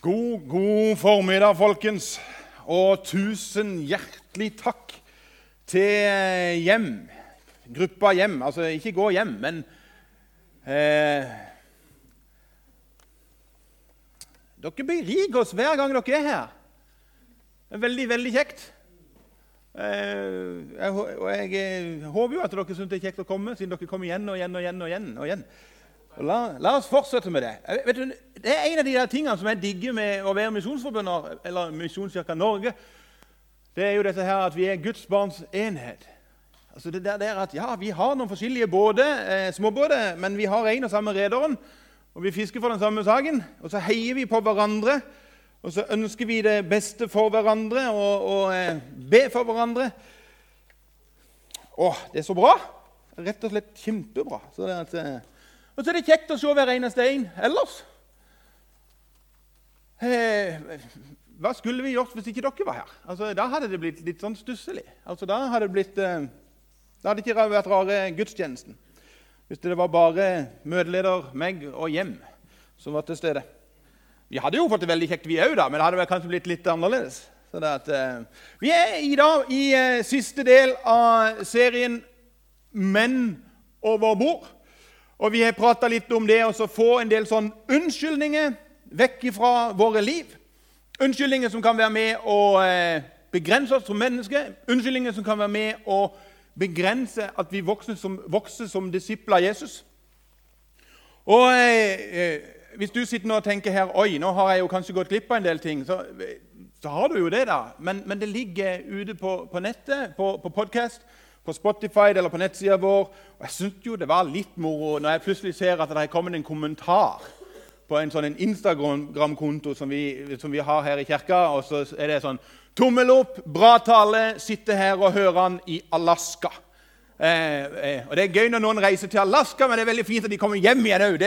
God, god formiddag, folkens. Og tusen hjertelig takk til Hjem. Gruppa Hjem. Altså ikke gå hjem, men eh, Dere beriker oss hver gang dere er her. Det er veldig, veldig kjekt. Eh, jeg, og jeg, jeg, håper jo at dere syns det er kjekt å komme, siden dere kommer igjen og igjen og igjen. og igjen, og igjen. La, la, oss fortsette med det. Du, det er en av de der tingene som jeg digger med å være misjonsforbund eller Misjonskirka Norge. Det er jo dette her at vi er Guds barns enhet. Altså det der at ja, Vi har noen forskjellige både, eh, småbåter, men vi har en og samme rederen. Og vi fisker for den samme saken. Og så heier vi på hverandre. Og så ønsker vi det beste for hverandre og, og eh, be for hverandre. Å, det er så bra! Rett og slett kjempebra. Så det at... Eh, og så er det kjekt å se hver eneste en ellers. Eh, hva skulle vi gjort hvis ikke dere var her? Altså, da hadde det blitt litt sånn stusslig. Altså, da hadde det blitt, eh, da hadde ikke vært rare gudstjenesten. Hvis det var bare møteleder, meg og hjem som var til stede. Vi hadde jo fått det veldig kjekt, vi òg, men det hadde kanskje blitt litt annerledes. At, uh, vi er i dag i uh, siste del av serien 'Menn over bord'. Og vi har prata litt om det å få en del sånn unnskyldninger vekk fra våre liv. Unnskyldninger som kan være med å eh, begrense oss som mennesker. Unnskyldninger som kan være med å begrense at vi vokser som, vokser som disipler av Jesus. Og eh, eh, Hvis du sitter nå og tenker her, oi, nå har jeg jo kanskje gått glipp av en del ting, så, så har du jo det, da. Men, men det ligger ute på, på nettet, på, på podkast på Spotify eller på nettsida vår. Og Jeg syntes jo det var litt moro når jeg plutselig ser at det har kommet en kommentar på en sånn Instagram-konto som, som, vi har her i kirka. Og så er det sånn Tommel opp, bra tale, sitte her og høre han i Alaska. Eh, eh, og Det er gøy når noen reiser til Alaska, men det er veldig fint at de kommer hjem igjen òg.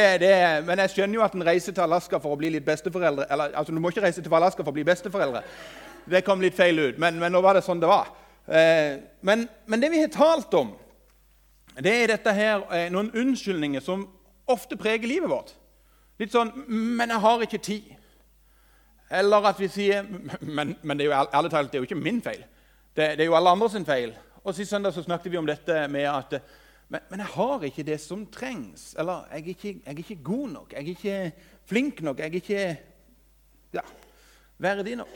Men jeg skjønner jo at en reiser til Alaska for å bli litt besteforeldre. Eller, altså, Du må ikke reise til Alaska for å bli besteforeldre. Det kom litt feil ut, men, men nå var det sånn det var. Eh, men, men, det vi har talt om, det er dette her, eh, noen unnskyldninger som ofte preger livet vårt. Litt sånn 'Men jeg har ikke tid.' Eller at vi sier 'Men, men det er jo ærlig talt, det er jo ikke min feil. Det, det er jo alle andre sin feil.' Og Sist søndag så snakket vi om dette med at men, men, jeg har ikke det som trengs. Eller jeg er, ikke, jeg er ikke god nok. Jeg er ikke flink nok. Jeg er ikke ja, verdig nok.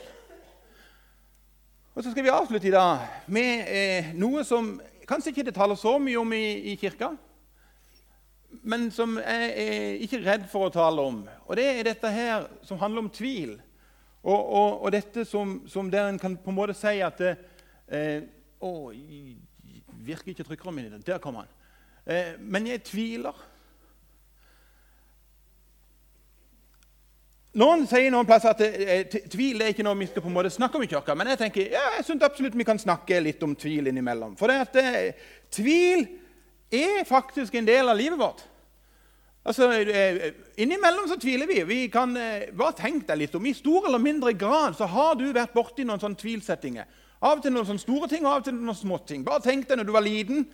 Og Så skal vi avslutte i dag med eh, noe som kanskje ikke det taler så mye om i, i kirka, men som jeg er ikke redd for å tale om. Og Det er dette her som handler om tvil. Og, og, og dette som, som, der en kan på en måte si at eh, Å, virker ikke trykkeren min i det? Der kom han. Eh, men jeg tviler. Noen sier noen plasser at eh, tvil er ikke noe vi skal på en måte snakke om i kirka. Men jeg tenker, ja, jeg synes absolutt vi kan snakke litt om tvil innimellom. For det at det, tvil er faktisk en del av livet vårt. Altså, eh, Innimellom så tviler vi. vi kan, bare tenk deg litt om. I stor eller mindre grad så har du vært borti noen sånne tvilsettinger. Av og til noen sånne store ting og av og til noen små ting. Bare tenk deg når du var liten.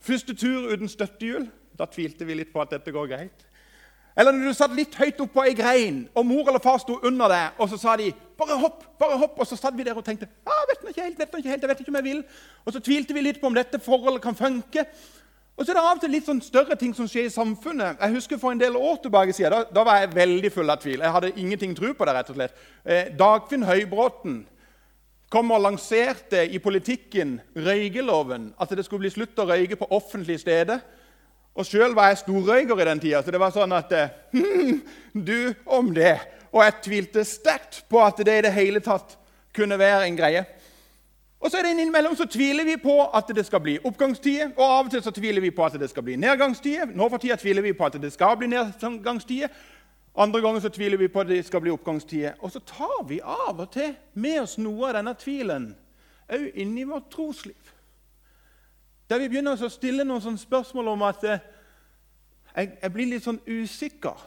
Første tur uten støttehjul. Da tvilte vi litt på at dette går greit. Eller når du satt litt høyt oppå ei grein, og mor eller far sto under deg, og så sa de 'Bare hopp!' bare hopp, Og så satt vi der og tenkte ah, vet ikke helt, vet ikke helt, jeg vet ikke om jeg vil. Og så tvilte vi litt på om dette forholdet kan funke. Og så er det av og til litt sånn større ting som skjer i samfunnet. Jeg husker For en del år tilbake siden, da, da var jeg veldig full av tvil. Jeg hadde ingenting tro på det. rett og slett. Eh, Dagfinn Høybråten kom og lanserte i politikken røykeloven. At det skulle bli slutt å røyke på offentlige steder. Og sjøl var jeg storrøyker i den tida, så det var sånn at hm, Du om det. Og jeg tvilte sterkt på at det i det hele tatt kunne være en greie. Og så er det Innimellom så tviler vi på at det skal bli oppgangstider, og av og til så tviler vi på at det skal bli nedgangstider. Nå for tida tviler vi på at det skal bli nedgangstider. Andre ganger så tviler vi på at det skal bli oppgangstider. Og så tar vi av og til med oss noe av denne tvilen òg inn i vårt trosliv. Der vi begynner å stille noen spørsmål om at eh, jeg, jeg, blir litt sånn usikker.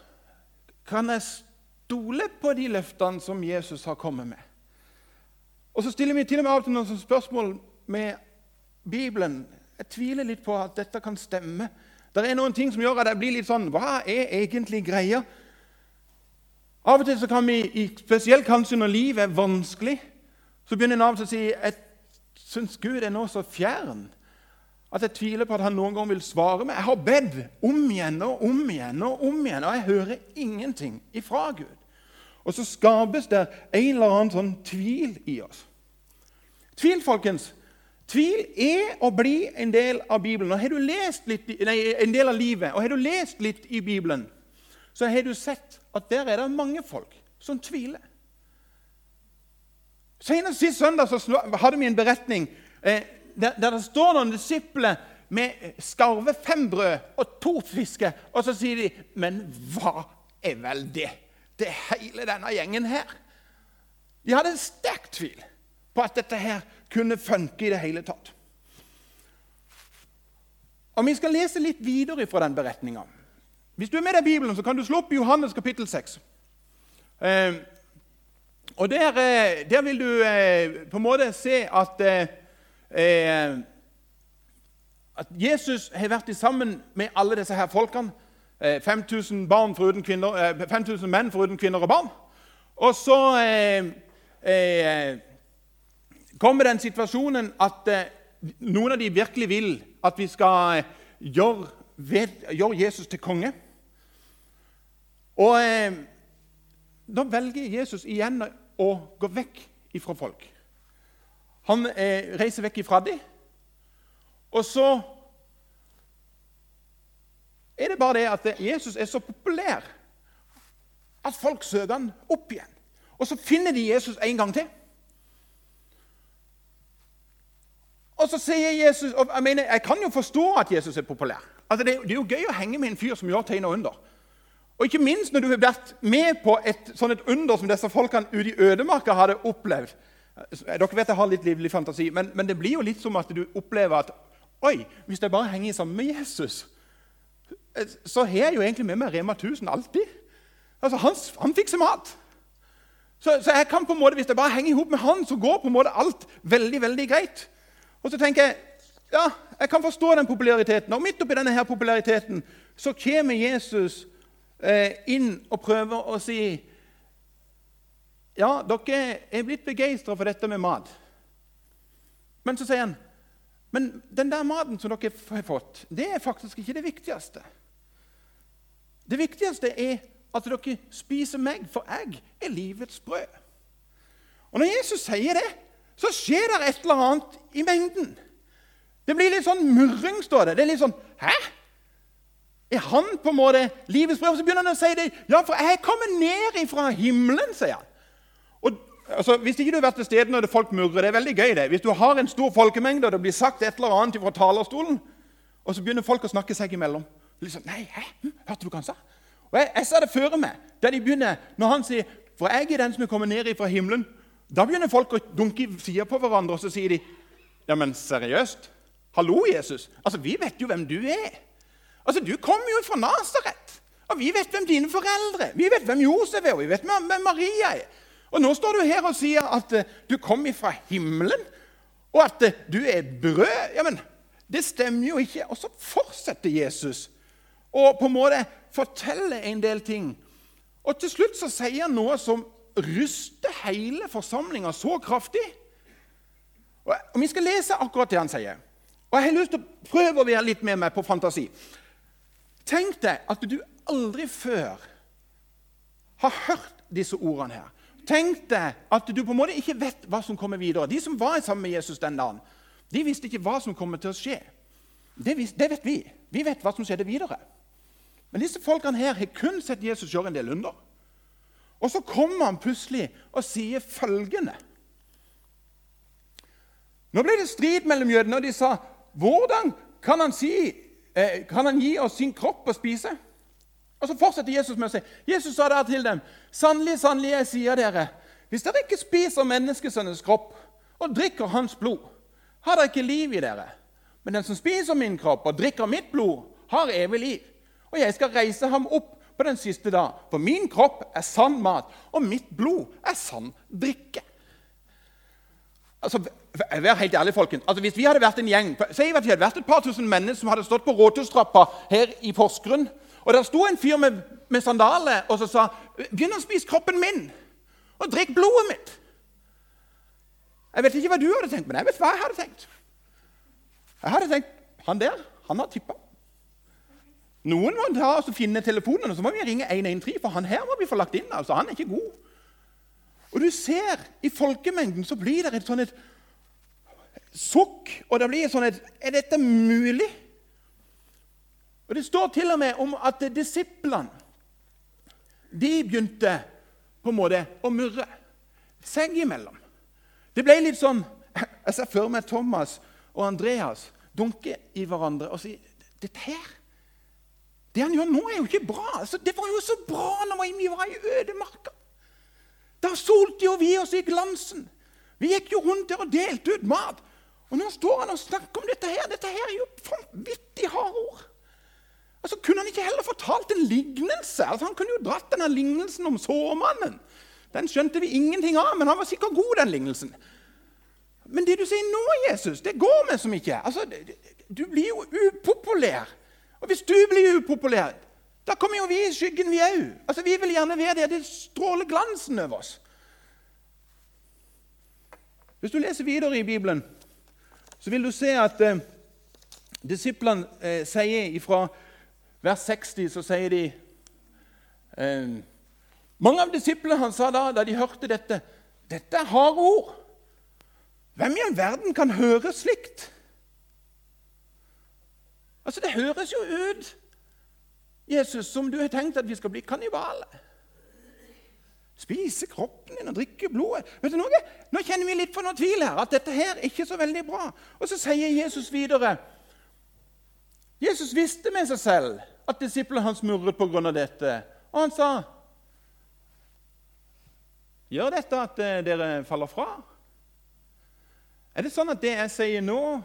Kan jeg stole på de løftene som Jesus har kommet med? Og så stiller vi til og med av og til noen spørsmål med Bibelen. Jeg tviler litt på at dette kan stemme. Det er noen ting som gjør at jeg blir litt sånn Hva er egentlig greia? Av og til så kan vi, spesielt kanskje når livet er vanskelig, så begynner en av og til å si jeg syns Gud er nå så fjern at jeg tviler på at han noen gang vil svare meg. Jeg har bedt om igjen og om igjen og om igjen, og jeg hører ingenting ifra Gud. Og så skapes det en eller annen sånn tvil i oss. Tvil, folkens, tvil er å bli en del av Bibelen. Og har du lest litt, nei, en del av livet, og har du lest litt i Bibelen, så har du sett at der er det mange folk som tviler. Senest sist søndag så hadde vi en beretning eh, der, det står noen disipler med skarve fem brød og to fisker, og så sier de Men hva er vel det? Det er hele denne gjengen her. De hadde en sterk tvil på at dette her kunne funke i det hele tatt. Og Vi skal lese litt videre fra den beretninga. Hvis du er med deg Bibelen, så kan du slå opp i Johannes kapittel 6. Eh, og der, eh, der, vil du eh, på en måte se at, eh, at Jesus har vært sammen med alle disse her folkene. 5000 barn foruten kvinner, 5000 menn foruten kvinner og barn. Og så kommer den situasjonen at noen av de virkelig vil at vi skal gjøre, gjøre Jesus til konge. Og da velger Jesus igjen å gå vekk ifra folk. Han eh, reiser vekk ifra dem. Og så er det bare det at Jesus er så populær at folk søker han opp igjen. Og så finner de Jesus en gang til. Og så sier Jesus, og jeg, mener, jeg kan jo forstå at Jesus er populær. Altså det, er jo gøy å henge med en fyr som gjør tegn og under. Og ikke minst når du har vært med på et sånn et under som disse folkene ute i ødemarka hadde opplevd. Dere vet jeg har litt livlig fantasi, men, men, det blir jo litt som at du opplever at Oi, hvis jeg bare henger sammen med Jesus, så har jeg jo egentlig med meg Rema 1000 alltid. Altså, Han, han fikser mat. Så, så, jeg kan på en måte, hvis jeg bare henger ihop med han, så går på en måte alt veldig veldig greit. Og så tenker jeg ja, jeg kan forstå den populariteten. Og midt oppi denne her populariteten så kommer Jesus Eh, inn og prøver å si Ja, dere er blitt begeistra for dette med mat. Men så sier han men den der maten som dere har fått, det er faktisk ikke det viktigste. Det viktigste er at dere spiser meg, for jeg er livets brød. Og Når Jesus sier det, så skjer det et eller annet i mengden. Det blir litt sånn murring, står det. Det er litt sånn Hæ? Er han på en måte livets brød? Og Så begynner han å si det. Ja, for jeg kommer ned fra himmelen, sier han. Altså, hvis ikke du har vært til stede når folk murrer, det er veldig gøy det. Hvis du har en stor folkemengde, og det blir sagt et eller annet fra talerstolen, og så begynner folk å snakke seg imellom liksom, Nei, hæ? Hm, hørte du hva han sa? Og Jeg, jeg sa det før meg, der de begynner, når han sier 'For jeg er den som er kommet ned fra himmelen', da begynner folk å dunke sider på hverandre, og så sier de 'Ja, men seriøst? Hallo, Jesus? Altså, Vi vet jo hvem du er.' Altså, Du kommer jo fra Nasaret, og vi vet hvem dine foreldre er. Vi vet hvem Josef er, og vi vet hvem Maria er. Og Nå står du her og sier at uh, du kom ifra himmelen, og at uh, du er brød. Ja, men Det stemmer jo ikke. Og så fortsetter Jesus og på en måte forteller en del ting. Og til slutt så sier han noe som ryster hele forsamlinga så kraftig. Og Vi skal lese akkurat det han sier. Og Jeg har lyst til å prøve å være litt med meg på fantasi. Tenk deg at du aldri før har hørt disse ordene her. Tenk deg at du på en måte ikke vet hva som kommer videre. De som var sammen med Jesus den dagen, de visste ikke hva som kommer til å skje. Det, vet vi. Vi vet hva som skjedde videre. Men disse folkene her har kun sett Jesus gjøre en del under. Og så kommer han plutselig og sier følgende Nå ble det strid mellom jødene, og de sa hvordan kan han si Eh, kan han gi oss sin kropp å spise? Og Så fortsetter Jesus med å si Jesus sa der til dem, sannelig, sannelig, jeg sier dere, hvis dere ikke spiser menneskesønnens kropp og drikker hans blod, har dere ikke liv i dere. Men den som spiser min kropp og drikker mitt blod, har evig liv. Og jeg skal reise ham opp på den siste dag, for min kropp er sann mat, og mitt blod er sann drikke. Altså, Vær helt ærlig, folkens. Altså, hvis vi hadde vært en gjeng, Si at vi hadde vært et par tusen mennesker som hadde stått på Rådhustrappa her i Porsgrunn Og Der sto en fyr med, med sandaler og så sa 'Begynn å spise kroppen min og drikk blodet mitt'. Jeg vet ikke hva du hadde tenkt, men jeg vet hva jeg hadde tenkt. Jeg hadde tenkt han der, han har tippa. Noen må ta og finne telefonen, og så må vi ringe 113, for han her må vi få lagt inn. altså, Han er ikke god. Og du ser, i folkemengden så blir det et sånn et sukk, og det blir sånn et Er dette mulig? Og Det står til og med om at disiplene de begynte på en måte å murre seg imellom. Det ble litt sånn Jeg ser for meg Thomas og Andreas dunke i hverandre og si dette her, Det han gjør nå, er jo ikke bra. Altså, det var jo så bra når vi var i ødemarka. Da solte jo vi oss i glansen. Vi gikk jo rundt der og delte ut mat. Og nå står han og snakker om dette her. Dette her er jo vanvittig harde ord. Altså, Kunne han ikke heller fortalt en lignelse? Altså, Han kunne jo dratt denne lignelsen om sårmannen. Den skjønte vi ingenting av, men han var sikkert god, den lignelsen. Men det du sier nå, Jesus, det går vi som ikke. Altså, Du blir jo upopulær. Og hvis du blir upopulær, da kommer jo vi i skyggen, vi òg. Altså, vi vil gjerne være der. Det stråler glansen over oss. Hvis du leser videre i Bibelen, så vil du se at eh, disiplene eh, sier ifra vers 60 så sier de eh, Mange av disiplene han sa da, da de hørte dette, dette er harde ord. Hvem i all verden kan høre slikt? Altså, Det høres jo ut Jesus, som du har tenkt at vi skal bli kannibaler. Spise kroppen din og drikke blodet. Vet du noe? Nå kjenner vi litt på noe tvil her, at dette her er ikke så veldig bra. Og så sier Jesus videre Jesus visste med seg selv at disiplene hans murret pga. dette. Og han sa, 'Gjør dette at eh, dere faller fra?' Er det sånn at det jeg sier nå,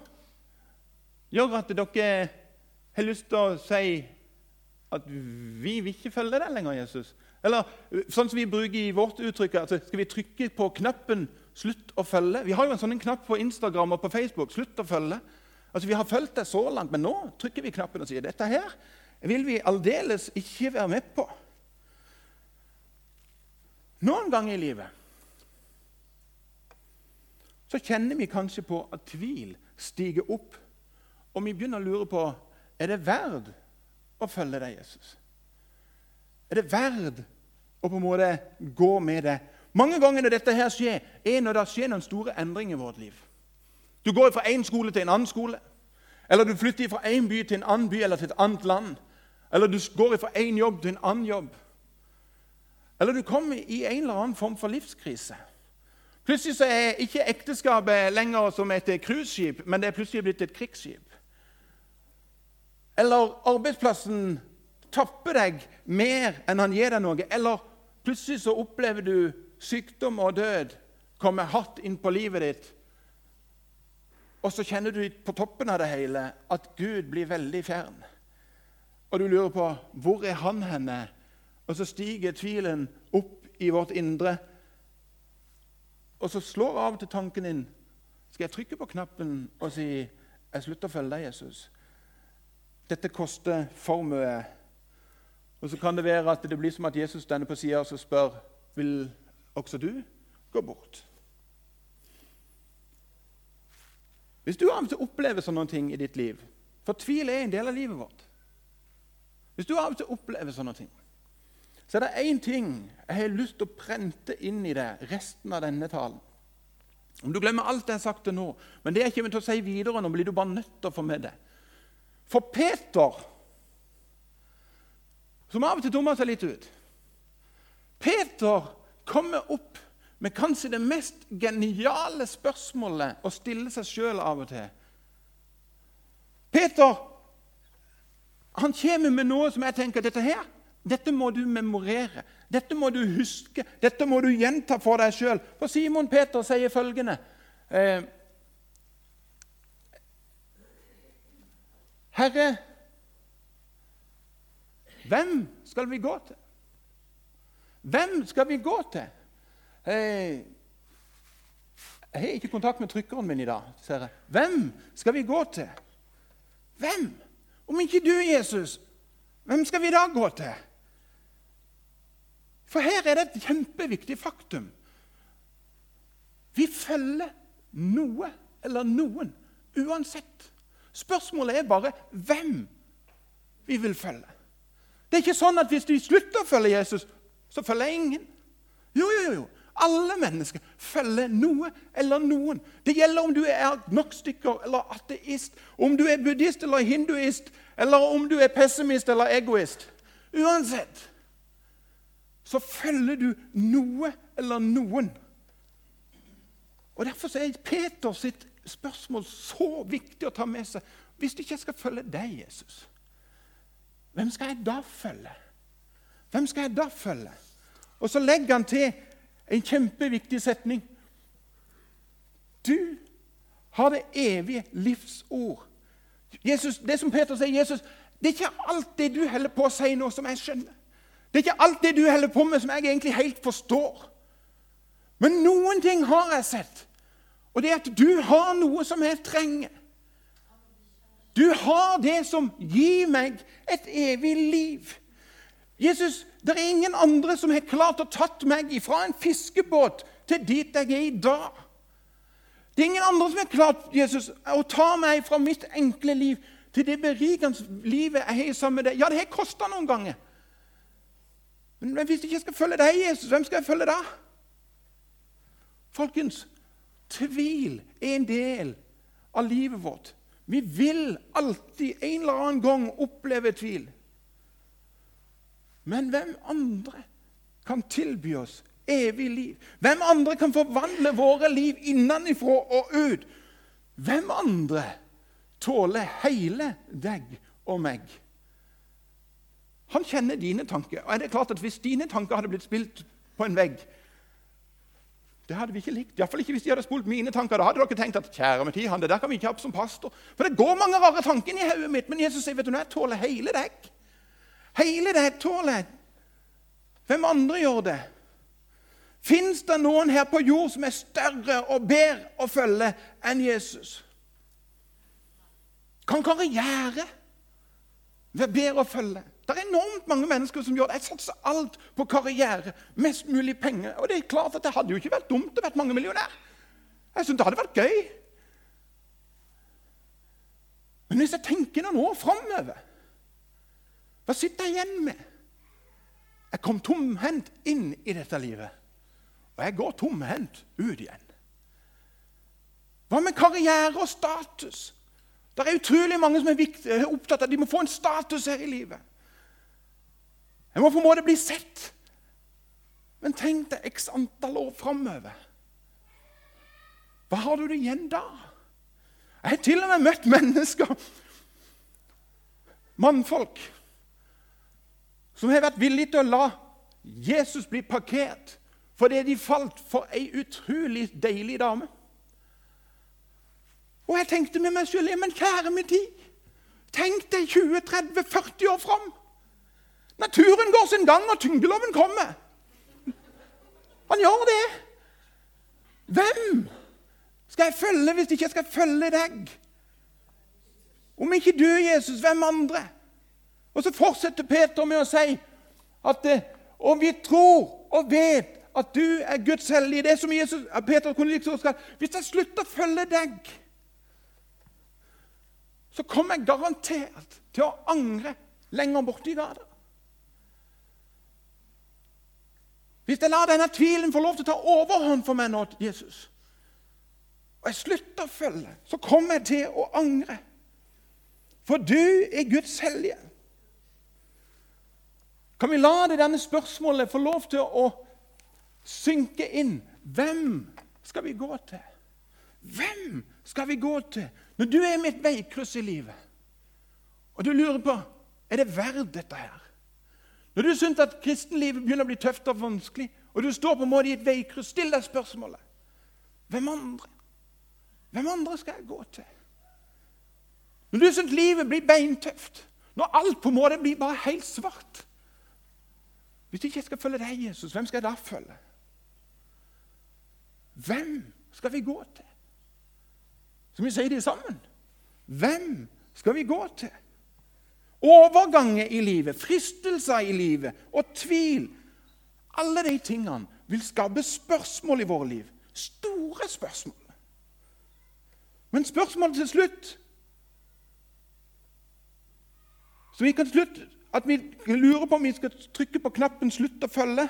gjør at dere har lyst til å si at vi vil ikke følge deg lenger, Jesus? Eller sånn som vi bruker i vårt uttrykk altså, Skal vi trykke på knappen 'slutt å følge'? Vi har jo en sånn knapp på Instagram og på Facebook. 'Slutt å følge'. Altså, Vi har fulgt deg så langt, men nå trykker vi knappen og sier dette her vil vi aldeles ikke være med på. Noen ganger i livet så kjenner vi kanskje på at tvil stiger opp, og vi begynner å lure på er det verd å følge deg, Jesus. Er det verd å på en måte gå med det? Mange ganger når dette her skjer, er når det skjer noen store endringer i vårt liv. Du går fra én skole til en annen skole. Eller du flytter fra én by til en annen by eller til et annet land. Eller du går fra én jobb til en annen jobb. Eller du kommer i en eller annen form for livskrise. Plutselig så er ikke ekteskapet lenger som et cruiseskip, men det er plutselig blitt et krigsskip. Eller arbeidsplassen tapper deg mer enn han gir deg noe. Eller plutselig så opplever du sykdom og død komme hardt inn på livet ditt. Og så kjenner du på toppen av det hele at Gud blir veldig fjern. Og du lurer på hvor er han henne? Og så stiger tvilen opp i vårt indre. Og så slår av til tanken din Skal jeg trykke på knappen og si jeg slutter å følge deg, Jesus? Dette koster for mye. Og så kan det være at det blir som at Jesus stender på sida og spør vil også du gå bort. Hvis du av og til opplever sånne ting i ditt liv For tvil er en del av livet vårt. Hvis du av og til opplever sånne ting, så er det én ting jeg har lyst til å prente inn i deg resten av denne talen. Om du glemmer alt jeg har sagt til nå, men det jeg kommer til å si videre, nå blir du bare nødt til å få med det. For Peter, som av og til dummer seg litt ut Peter kommer opp med kanskje det mest geniale spørsmålet å stille seg sjøl av og til. Peter han kommer med noe som jeg tenker dette her, dette må du memorere. Dette må du huske. Dette må du gjenta for deg sjøl. For Simon Peter sier følgende eh, Herre, hvem skal vi gå til? Hvem skal vi gå til? Jeg har ikke kontakt med trykkeren min i dag. ser jeg. Hvem skal vi gå til? Hvem? Om ikke du, Jesus, hvem skal vi da gå til? For her er det et kjempeviktig faktum. Vi følger noe eller noen uansett. Spørsmålet er bare hvem vi vil følge. Det er ikke sånn at hvis de slutter å følge Jesus, så følger ingen. Jo, jo, jo. Alle mennesker følger noe eller noen. Det gjelder om du er agnostiker eller ateist, om du er buddhist eller hinduist, eller om du er pessimist eller egoist. Uansett så følger du noe eller noen. Og Derfor er Peter sitt spørsmål så viktig å ta med seg. Hvis ikke jeg skal følge deg, Jesus, hvem skal jeg da følge? Hvem skal jeg da følge? Og så legger han til en kjempeviktig setning. Du har det evige livsord. Jesus, det som Peter sier, Jesus, det er ikke alt det du holder på å si nå, som jeg skjønner. Det er ikke alt det du holder på med, som jeg egentlig helt forstår. Men noen ting har jeg sett, og det er at du har noe som jeg trenger. Du har det som gir meg et evig liv. Jesus, det er ingen andre som har klart å tatt meg fra en fiskebåt til dit jeg er i dag. Det er ingen andre som har klart Jesus, å ta meg fra mitt enkle liv til det berikende livet jeg har sammen med deg. Ja, det har kosta noen ganger. Men hvis jeg ikke skal følge deg, Jesus, hvem skal jeg følge da? Folkens, tvil er en del av livet vårt. Vi vil alltid en eller annen gang oppleve tvil. Men hvem andre kan tilby oss evig liv? Hvem andre kan forvandle våre liv innenfra og ut? Hvem andre tåler hele deg og meg? Han kjenner dine tanker. Og er det klart at Hvis dine tanker hadde blitt spilt på en vegg, det hadde vi ikke likt. Iallfall ikke hvis de hadde spolt mine tanker. Da hadde dere tenkt at kjære med tid, han, det der kan vi ikke ha som pastor. For det går mange rare tanker i hodet mitt. Men Jesus sier vet du, jeg tåler hele deg. Hele det tåler jeg. Hvem andre gjør det? Fins det noen her på jord som er større og bedre å følge enn Jesus? Kan karriere være bedre å følge? Det er enormt mange mennesker som gjør det. Jeg satser alt på karriere, mest mulig penger. Og det er klart at det hadde jo ikke vært dumt å være mange millionær. Jeg synes det hadde vært gøy. Men hvis jeg tenker noen år framover, hva sitter jeg igjen med? Jeg kom tomhendt inn i dette livet, og jeg går tomhendt ut igjen. Hva med karriere og status? Det er utrolig mange som er opptatt av at de må få en status her i livet. Jeg må på en måte bli sett. Men tenk deg x antall år framover. Hva har du det igjen da? Jeg har til og med møtt mennesker, mannfolk, som har vært villige til å la Jesus bli parkert fordi de falt for ei utrolig deilig dame. Og jeg tenkte med meg selv men kjære min tid, tenk deg 20-30-40 år fram. Naturen går sin gang, og tyngdeloven kommer. Han gjør det. Hvem skal jeg følge hvis ikke jeg skal følge deg? Om ikke du, Jesus, hvem andre? Og så fortsetter Peter med å si at om vi tror og vet at du er Guds hellige. Det som Jesus, Peter kunne liksom sagt, Hvis jeg slutter å følge deg, så kommer jeg garantert til å angre lenger borti gata. Hvis jeg lar denne tvilen få lov til å ta overhånd for meg nå, Jesus, og jeg slutter å følge, så kommer jeg til å angre. For du er Guds hellige. Kan vi la det denne spørsmålet få lov til å synke inn? Hvem skal vi gå til? Hvem skal vi gå til når du er mitt veikryss i livet, og du lurer på er det verdt dette her? Når du syns at kristenlivet begynner å bli tøft og vanskelig, og du står på en måte i et veikryss, still deg spørsmålet hvem andre? Hvem andre skal jeg gå til? Når du syns livet blir beintøft, når alt på en måte blir bare helt svart Hvis ikke jeg skal følge deg, Jesus, hvem skal jeg da følge? Hvem skal vi gå til? Som vi sier det sammen? Hvem skal vi gå til? overganger i livet, fristelser i livet og tvil Alle de tingene vil skape spørsmål i våre liv. Store spørsmål. Men spørsmålet til slutt Så vi kan slutt, at vi lurer på om vi skal trykke på knappen 'slutt å følge'.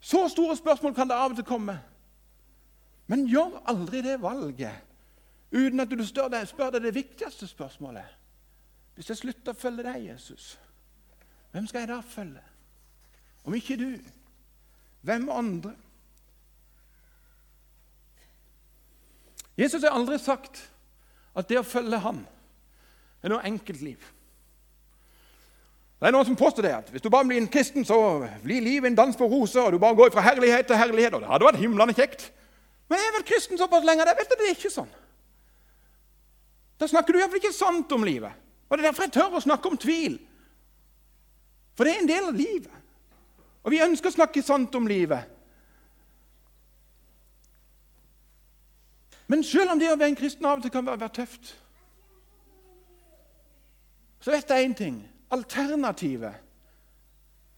Så store spørsmål kan det av og til komme. Men gjør aldri det valget uten at du spør deg, spør deg det viktigste spørsmålet. Hvis jeg slutter å følge deg, Jesus, hvem skal jeg da følge? Om ikke du, hvem andre? Jesus har aldri sagt at det å følge ham er noe enkelt liv. Det er noen som påstår det, at Hvis du bare blir en kristen, så blir livet en dans på roser, og du bare går fra herlighet til herlighet. og Det hadde vært himlende kjekt. Men jeg er vel kristen såpass lenge jeg vet at det er ikke sånn. Da snakker du iallfall ikke sant om livet. Og Det er derfor jeg tør å snakke om tvil. For det er en del av livet. Og vi ønsker å snakke sant om livet. Men selv om det å være en kristen av og til kan være tøft, så vet jeg én ting. Alternativet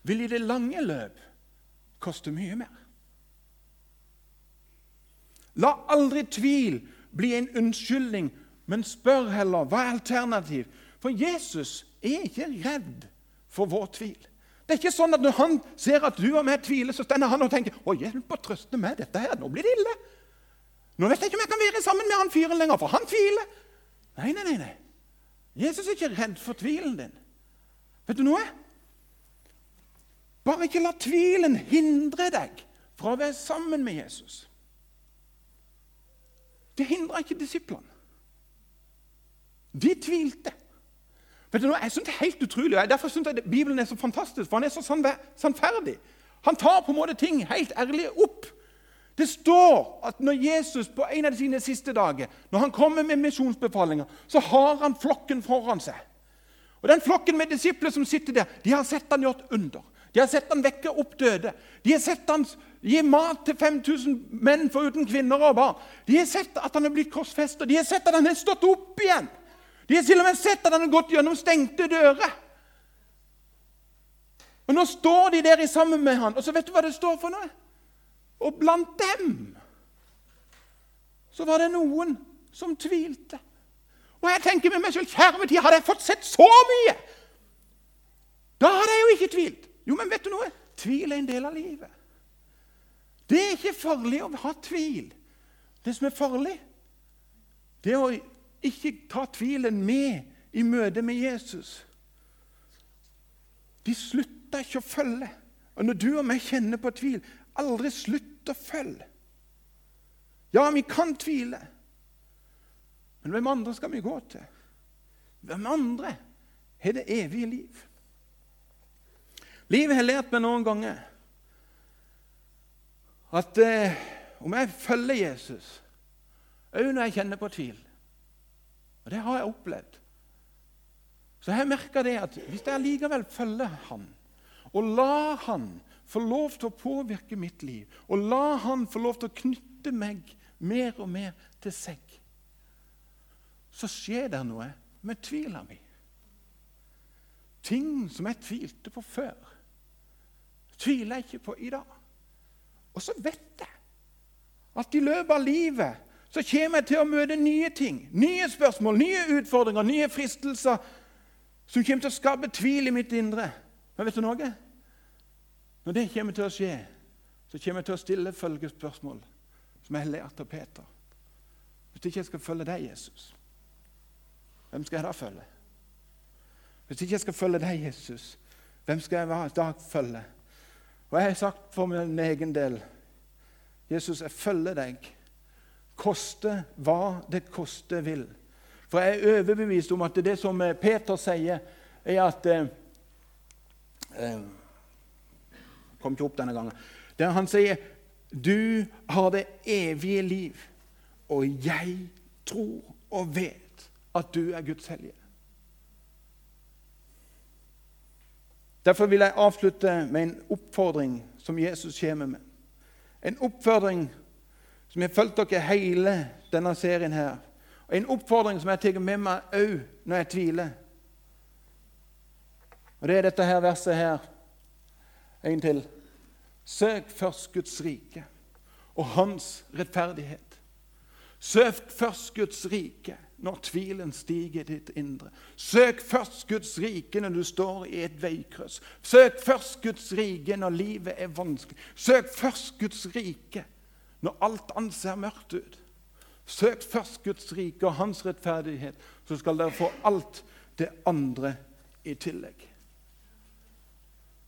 vil i det lange løp koste mye mer. La aldri tvil bli en unnskyldning, men spør heller hva er alternativ. For Jesus er ikke redd for vår tvil. Det er ikke sånn at Når han ser at du og meg tviler, så stender han og tenker å hjelp å trøste meg. dette her, Nå blir det ille. Nå vet jeg ikke om jeg kan være sammen med han fyren lenger, for han tviler. Nei, nei, nei. nei. Jesus er ikke redd for tvilen din. Vet du noe? Bare ikke la tvilen hindre deg fra å være sammen med Jesus. Det hindra ikke disiplene. De tvilte. Vet du noe? Jeg synes det er helt utrolig. Derfor synes jeg Bibelen er så fantastisk, for han er så sannferdig. Han tar på en måte ting helt ærlig opp. Det står at når Jesus på en av sine siste dager, når han kommer med misjonsbefalinger, så har han flokken foran seg. Og Den flokken med disipler som sitter der, de har sett han gjort under. De har sett han vekke opp døde. De har sett han gi mat til 5000 menn foruten kvinner og barn. De har sett at han er blitt korsfestet. De har sett at han har stått opp igjen. De har til og med sett at han har gått gjennom stengte dører. Og Nå står de der sammen med han, og så vet du hva det står for noe? Og blant dem så var det noen som tvilte. Og jeg tenker med meg selv, kjære tid, hadde jeg fått sett så mye, da hadde jeg jo ikke tvilt. Jo, men vet du noe? Tvil er en del av livet. Det er ikke farlig å ha tvil. Det som er farlig, det er å ikke ta tvilen med i møte med Jesus. De slutter ikke å følge. Og når du og meg kjenner på tvil, aldri slutt å følge. Ja, vi kan tvile. Men hvem andre skal vi gå til? Hvem andre har det evige liv? Livet har lært meg noen ganger at eh, om jeg følger Jesus, òg når jeg kjenner på tvil Og det har jeg opplevd. Så jeg merker det at hvis jeg likevel følger Han, og lar Han få lov til å påvirke mitt liv, og lar Han få lov til å knytte meg mer og mer til seg så skjer det noe med tvila mi. Ting som jeg tvilte på før, tviler jeg ikke på i dag. Og så vet jeg at i løpet av livet så kommer jeg til å møte nye ting, nye spørsmål, nye utfordringer, nye fristelser som kommer til å skape tvil i mitt indre. Men vet du noe? Når det kommer til å skje, så kommer jeg til å stille følgespørsmål som jeg har lært av Peter. Hvis ikke jeg skal følge deg, Jesus, hvem skal jeg da følge? Hvis ikke jeg skal følge deg, Jesus, hvem skal jeg da følge? Og jeg har sagt for min egen del Jesus, jeg følger deg. Koste hva det koste vil. For jeg er overbevist om at det som Peter sier, er at eh, eh Kom ikke opp denne gangen. Der han sier, 'Du har det evige liv, og jeg tror og vet' at du er Guds hellige. Derfor vil jeg avslutte med en oppfordring som Jesus kommer med. En oppfordring som har fulgt dere hele denne serien her. Og En oppfordring som jeg tar med meg òg når jeg tviler. Og Det er dette her verset her. En til. Søk først Guds rike og Hans rettferdighet. Søk først Guds rike når tvilen stiger i ditt indre. Søk først Guds rike når du står i et veikryss. Søk først Guds rike når livet er vanskelig. Søk først Guds rike når alt annet ser mørkt ut. Søk først Guds rike og Hans rettferdighet, så skal dere få alt det andre i tillegg.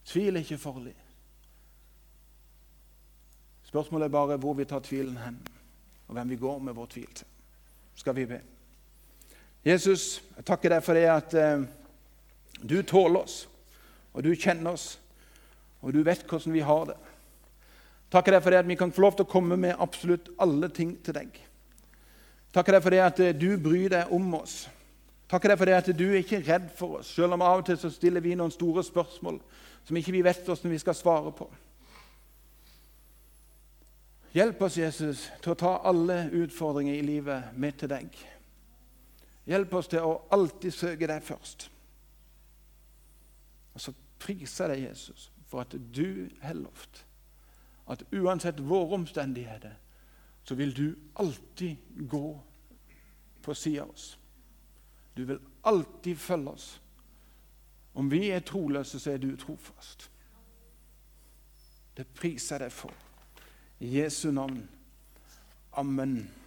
Tvil er ikke farlig. Spørsmålet er bare hvor vi tar tvilen hen, og hvem vi går med vår tvil til. Skal vi be. Jesus, jeg takker deg for det at eh, du tåler oss, og du kjenner oss, og du vet hvordan vi har det. Takker deg for det at vi kan få lov til å komme med absolutt alle ting til deg. Takker deg for det at eh, du bryr deg om oss. Takker deg for det at du er ikke redd for oss, selv om av og til så stiller vi noen store spørsmål som ikke vi vet hvordan vi skal svare på. Hjelp oss, Jesus, til å ta alle utfordringer i livet med til deg. Hjelp oss til å alltid søke deg først. Og så priser deg, Jesus, for at du har lovt at uansett våre omstendigheter, så vil du alltid gå på siden av oss. Du vil alltid følge oss. Om vi er troløse, så er du trofast. Det priser jeg deg for. I Jesu navn. Amen.